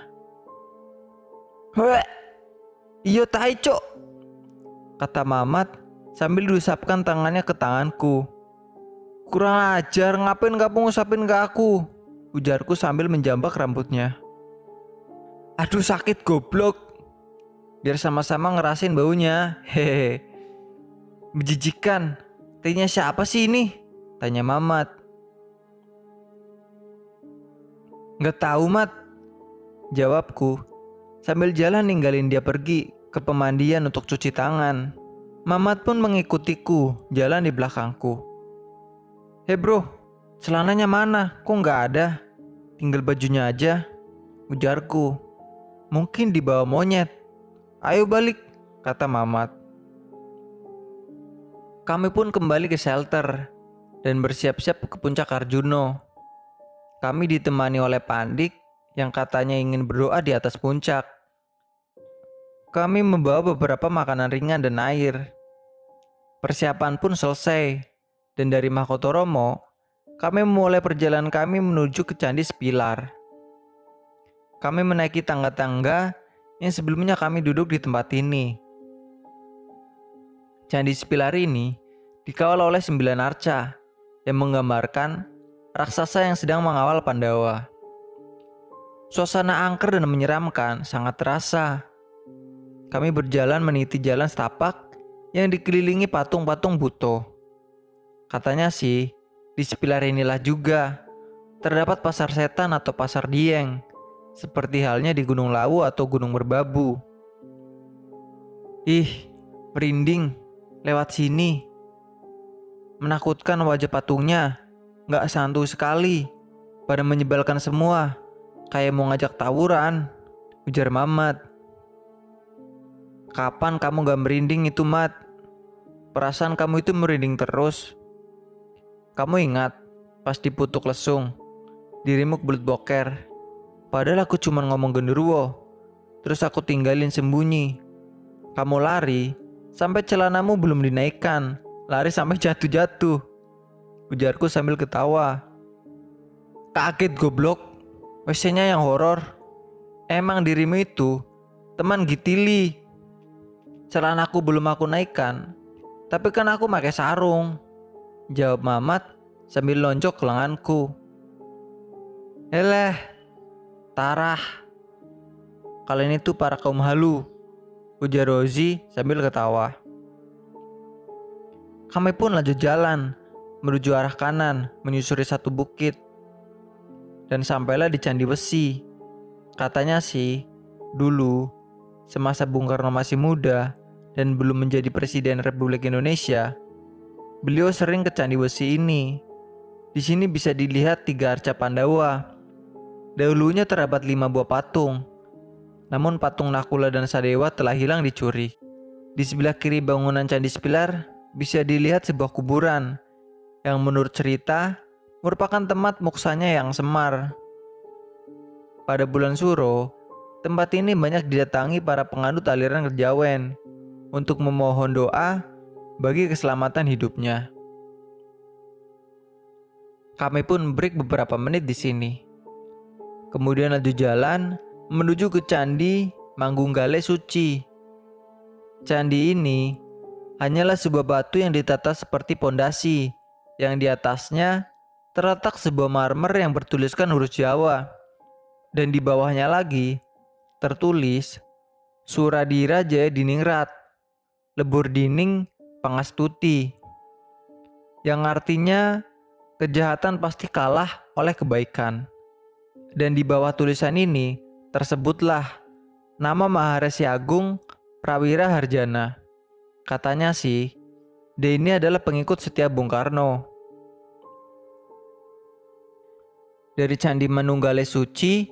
Hei, iyo tai cok. Kata Mamat sambil diusapkan tangannya ke tanganku. Kurang ajar, ngapain gak ngusapin ke aku? Ujarku sambil menjambak rambutnya. Aduh sakit goblok. Biar sama-sama ngerasin baunya. Hehehe. Menjijikan. Tanya siapa sih ini? Tanya Mamat. Nggak tahu, Mat. Jawabku, sambil jalan ninggalin dia pergi ke pemandian untuk cuci tangan. Mamat pun mengikutiku, jalan di belakangku. Hei bro, celananya mana? Kok nggak ada? Tinggal bajunya aja. Ujarku. Mungkin dibawa monyet. Ayo balik, kata Mamat. Kami pun kembali ke shelter dan bersiap-siap ke puncak Arjuno. Kami ditemani oleh Pandik yang katanya ingin berdoa di atas puncak. Kami membawa beberapa makanan ringan dan air. Persiapan pun selesai, dan dari Mahkotoromo, kami memulai perjalanan kami menuju ke Candi Sepilar. Kami menaiki tangga-tangga yang sebelumnya kami duduk di tempat ini. Candi Sepilar ini dikawal oleh sembilan arca yang menggambarkan raksasa yang sedang mengawal Pandawa. Suasana angker dan menyeramkan sangat terasa. Kami berjalan meniti jalan setapak yang dikelilingi patung-patung buto. Katanya sih, di sepilar inilah juga terdapat pasar setan atau pasar dieng, seperti halnya di Gunung Lawu atau Gunung Merbabu. Ih, merinding lewat sini. Menakutkan wajah patungnya Gak santu sekali. Pada menyebalkan semua. Kayak mau ngajak tawuran. Ujar Mamat. Kapan kamu gak merinding itu, Mat? Perasaan kamu itu merinding terus. Kamu ingat, pas diputuk lesung, dirimu kebelut boker. Padahal aku cuma ngomong genderuwo. Terus aku tinggalin sembunyi. Kamu lari, sampai celanamu belum dinaikkan. Lari sampai jatuh-jatuh. Ujarku sambil ketawa. Kaget goblok. WC-nya yang horor. Emang dirimu itu teman Gitili. Celanaku belum aku naikkan. Tapi kan aku pakai sarung. Jawab Mamat sambil lonjok ke lenganku. Eleh, tarah. Kalian itu para kaum halu. Ujar Rozi sambil ketawa. Kami pun lanjut jalan menuju arah kanan, menyusuri satu bukit. Dan sampailah di Candi Besi. Katanya sih, dulu semasa Bung Karno masih muda dan belum menjadi Presiden Republik Indonesia, beliau sering ke Candi Besi ini. Di sini bisa dilihat tiga arca Pandawa. Dahulunya terdapat lima buah patung, namun patung Nakula dan Sadewa telah hilang dicuri. Di sebelah kiri bangunan Candi Sepilar bisa dilihat sebuah kuburan yang menurut cerita merupakan tempat muksanya yang semar. Pada bulan Suro, tempat ini banyak didatangi para penganut aliran kejawen untuk memohon doa bagi keselamatan hidupnya. Kami pun break beberapa menit di sini. Kemudian lanjut jalan menuju ke Candi Manggungale Suci. Candi ini hanyalah sebuah batu yang ditata seperti pondasi, yang di atasnya terletak sebuah marmer yang bertuliskan huruf Jawa. Dan di bawahnya lagi tertulis Suradira Jaya Diningrat, Lebur Dining Pangastuti. Yang artinya kejahatan pasti kalah oleh kebaikan. Dan di bawah tulisan ini tersebutlah nama Maharesi Agung Prawira Harjana. Katanya sih, dia ini adalah pengikut setia Bung Karno. Dari Candi Manunggale Suci,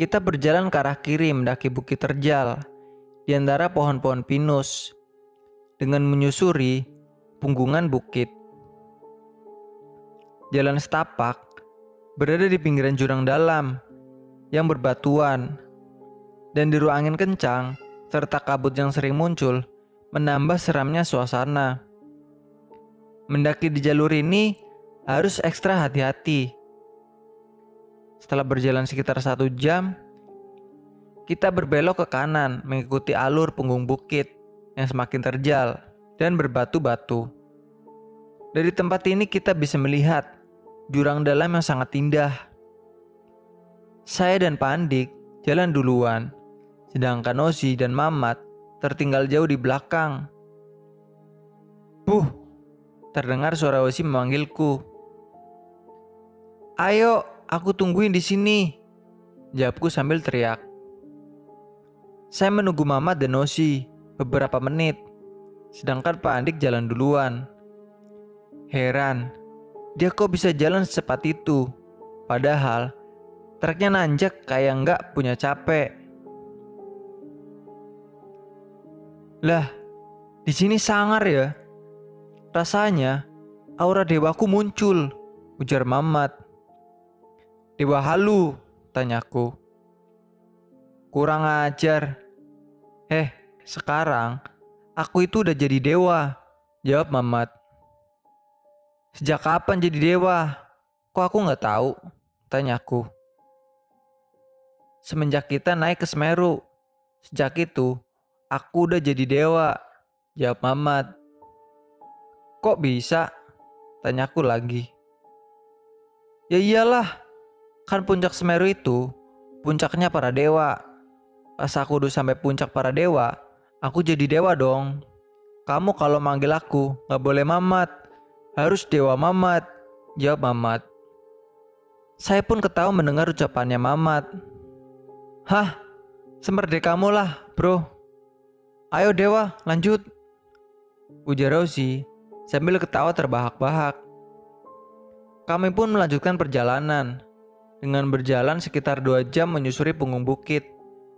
kita berjalan ke arah kiri mendaki Bukit Terjal di antara pohon-pohon pinus dengan menyusuri punggungan bukit. Jalan setapak berada di pinggiran jurang dalam yang berbatuan dan di ruang angin kencang serta kabut yang sering muncul menambah seramnya suasana. Mendaki di jalur ini harus ekstra hati-hati. Setelah berjalan sekitar satu jam, kita berbelok ke kanan mengikuti alur punggung bukit yang semakin terjal dan berbatu-batu. Dari tempat ini kita bisa melihat jurang dalam yang sangat indah. Saya dan Pandik jalan duluan, sedangkan Ozi dan Mamat tertinggal jauh di belakang. Buh, terdengar suara Osi memanggilku. Ayo, aku tungguin di sini. Jawabku sambil teriak. Saya menunggu Mama dan Osi beberapa menit, sedangkan Pak Andik jalan duluan. Heran, dia kok bisa jalan secepat itu? Padahal treknya nanjak kayak nggak punya capek. Lah, di sini sangar ya. Rasanya aura dewaku muncul, ujar Mamat. Dewa halu, tanyaku. Kurang ajar. Eh, sekarang aku itu udah jadi dewa, jawab Mamat. Sejak kapan jadi dewa? Kok aku nggak tahu? Tanyaku. Semenjak kita naik ke Semeru. Sejak itu, Aku udah jadi dewa, jawab Mamat. Kok bisa? Tanyaku lagi. Ya iyalah, kan puncak Semeru itu puncaknya para dewa. Pas aku udah sampai puncak para dewa, aku jadi dewa dong. Kamu kalau manggil aku gak boleh Mamat, harus Dewa Mamat, jawab Mamat. Saya pun ketawa mendengar ucapannya Mamat. Hah, semerdekamu lah, bro. Ayo Dewa, lanjut. Ujar Rosi sambil ketawa terbahak-bahak. Kami pun melanjutkan perjalanan dengan berjalan sekitar dua jam menyusuri punggung bukit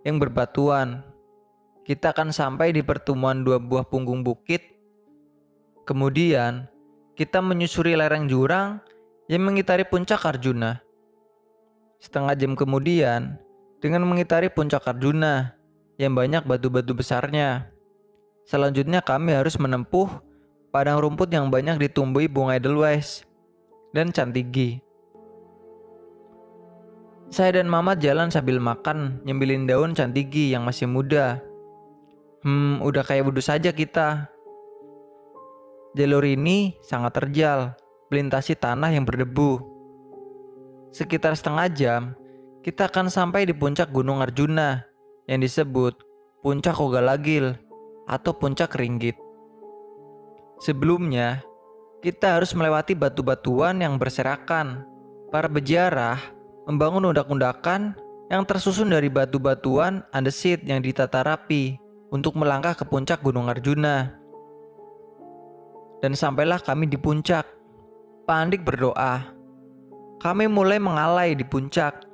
yang berbatuan. Kita akan sampai di pertemuan dua buah punggung bukit. Kemudian, kita menyusuri lereng jurang yang mengitari puncak Arjuna. Setengah jam kemudian, dengan mengitari puncak Arjuna, yang banyak batu-batu besarnya. Selanjutnya kami harus menempuh padang rumput yang banyak ditumbuhi bunga edelweiss dan cantigi. Saya dan Mama jalan sambil makan nyembilin daun cantigi yang masih muda. Hmm, udah kayak wudhu saja kita. Jalur ini sangat terjal, melintasi tanah yang berdebu. Sekitar setengah jam, kita akan sampai di puncak Gunung Arjuna yang disebut Puncak Ogalagil atau Puncak Ringgit. Sebelumnya, kita harus melewati batu-batuan yang berserakan. Para pejarah membangun undak-undakan yang tersusun dari batu-batuan andesit yang ditata rapi untuk melangkah ke puncak Gunung Arjuna. Dan sampailah kami di puncak. Pandik berdoa. Kami mulai mengalai di puncak.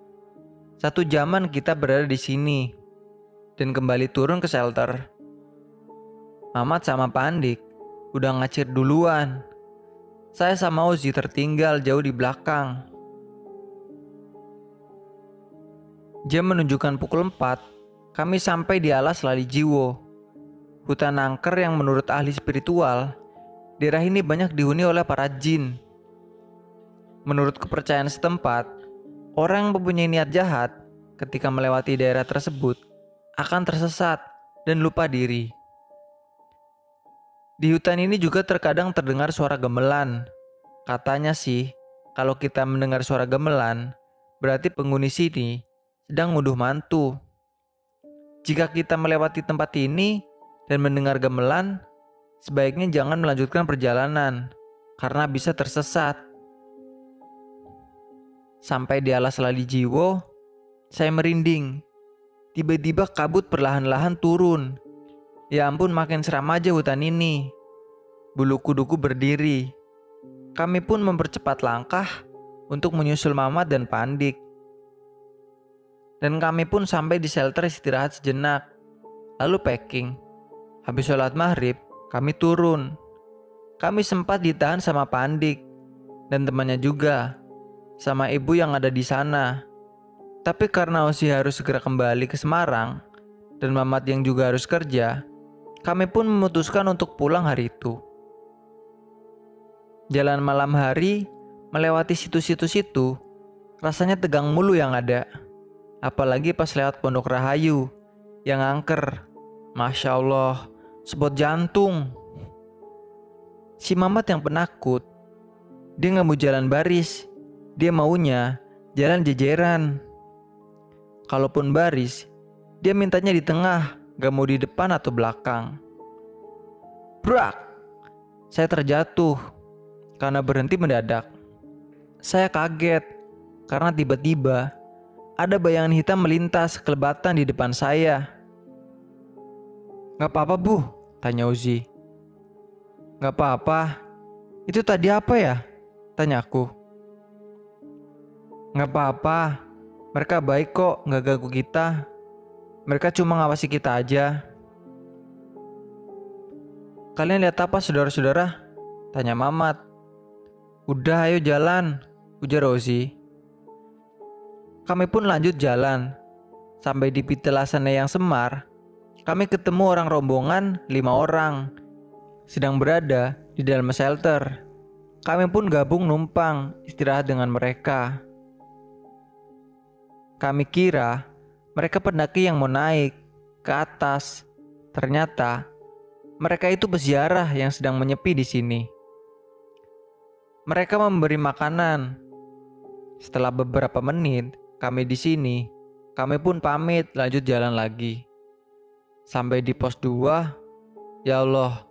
Satu zaman kita berada di sini dan kembali turun ke shelter. Mamat sama Pandik udah ngacir duluan. Saya sama Ozi tertinggal jauh di belakang. Jam menunjukkan pukul 4, kami sampai di alas Lali Jiwo. Hutan angker yang menurut ahli spiritual, daerah ini banyak dihuni oleh para jin. Menurut kepercayaan setempat, orang yang mempunyai niat jahat ketika melewati daerah tersebut akan tersesat dan lupa diri. Di hutan ini juga terkadang terdengar suara gemelan. Katanya sih, kalau kita mendengar suara gemelan, berarti penghuni sini sedang ngunduh mantu. Jika kita melewati tempat ini dan mendengar gemelan, sebaiknya jangan melanjutkan perjalanan karena bisa tersesat. Sampai di alas lali jiwo, saya merinding. Tiba-tiba kabut perlahan-lahan turun Ya ampun makin seram aja hutan ini. Bulu kuduku berdiri. Kami pun mempercepat langkah untuk menyusul Mamat dan Pandik. Dan kami pun sampai di shelter istirahat sejenak. Lalu packing. Habis sholat maghrib, kami turun. Kami sempat ditahan sama Pandik dan temannya juga, sama ibu yang ada di sana. Tapi karena Osi harus segera kembali ke Semarang, dan Mamat yang juga harus kerja, kami pun memutuskan untuk pulang hari itu. Jalan malam hari melewati situs-situs itu rasanya tegang mulu yang ada. Apalagi pas lewat Pondok Rahayu yang angker. Masya Allah, spot jantung. Si Mamat yang penakut, dia nggak mau jalan baris. Dia maunya jalan jejeran. Kalaupun baris, dia mintanya di tengah Gak mau di depan atau belakang. Brak! Saya terjatuh karena berhenti mendadak. Saya kaget karena tiba-tiba ada bayangan hitam melintas kelebatan di depan saya. Gak apa-apa bu, tanya Uzi. Gak apa-apa, itu tadi apa ya? Tanya aku. Gak apa-apa, mereka baik kok, gak ganggu kita. Mereka cuma ngawasi kita aja. Kalian lihat apa saudara-saudara? Tanya Mamat. Udah ayo jalan, ujar Rosi. Kami pun lanjut jalan. Sampai di Pitelasannya yang semar, kami ketemu orang rombongan lima orang. Sedang berada di dalam shelter. Kami pun gabung numpang istirahat dengan mereka. Kami kira mereka pendaki yang mau naik ke atas. Ternyata mereka itu peziarah yang sedang menyepi di sini. Mereka memberi makanan. Setelah beberapa menit kami di sini, kami pun pamit lanjut jalan lagi. Sampai di pos 2, ya Allah,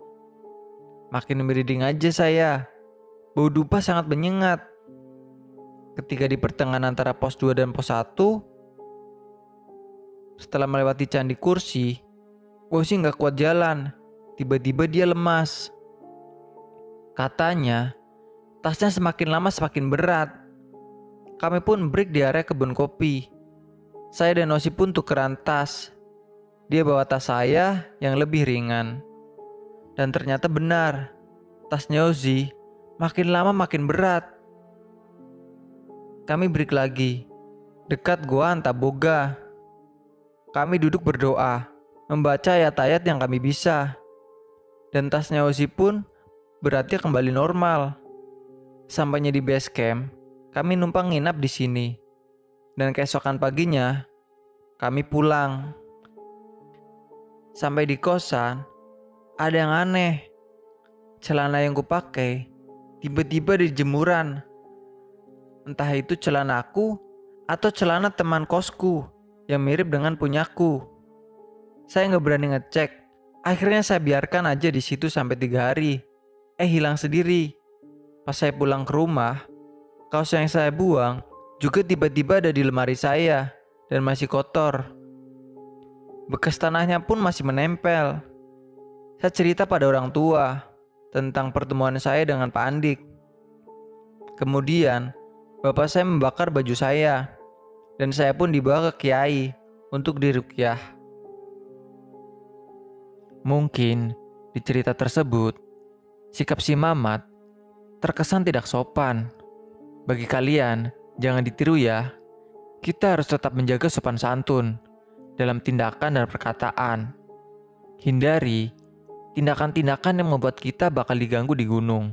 makin merinding aja saya. Bau dupa sangat menyengat. Ketika di pertengahan antara pos 2 dan pos 1, setelah melewati candi kursi, Wosi nggak kuat jalan. Tiba-tiba dia lemas. Katanya, tasnya semakin lama semakin berat. Kami pun break di area kebun kopi. Saya dan Osi pun tukeran tas. Dia bawa tas saya yang lebih ringan. Dan ternyata benar, tasnya Ozi makin lama makin berat. Kami break lagi, dekat gua Antaboga. Kami duduk berdoa, membaca ayat-ayat yang kami bisa. Dan tasnya Ozi pun berarti kembali normal. Sampainya di base camp, kami numpang nginap di sini. Dan keesokan paginya, kami pulang. Sampai di kosan, ada yang aneh. Celana yang kupakai tiba-tiba di jemuran. Entah itu celana aku atau celana teman kosku yang mirip dengan punyaku. Saya nggak berani ngecek. Akhirnya saya biarkan aja di situ sampai tiga hari. Eh hilang sendiri. Pas saya pulang ke rumah, kaos yang saya buang juga tiba-tiba ada di lemari saya dan masih kotor. Bekas tanahnya pun masih menempel. Saya cerita pada orang tua tentang pertemuan saya dengan Pak Andik. Kemudian, bapak saya membakar baju saya dan saya pun dibawa ke kiai untuk dirukyah. Mungkin di cerita tersebut, sikap si Mamat terkesan tidak sopan. Bagi kalian, jangan ditiru ya. Kita harus tetap menjaga sopan santun dalam tindakan dan perkataan. Hindari tindakan-tindakan yang membuat kita bakal diganggu di gunung.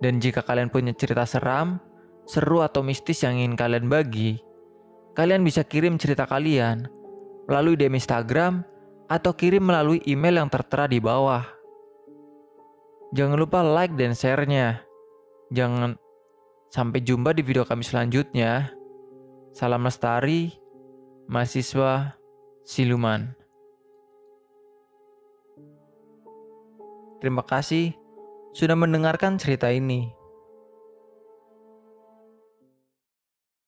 Dan jika kalian punya cerita seram, seru atau mistis yang ingin kalian bagi, kalian bisa kirim cerita kalian melalui DM Instagram atau kirim melalui email yang tertera di bawah. Jangan lupa like dan share-nya. Jangan sampai jumpa di video kami selanjutnya. Salam lestari, mahasiswa siluman. Terima kasih sudah mendengarkan cerita ini.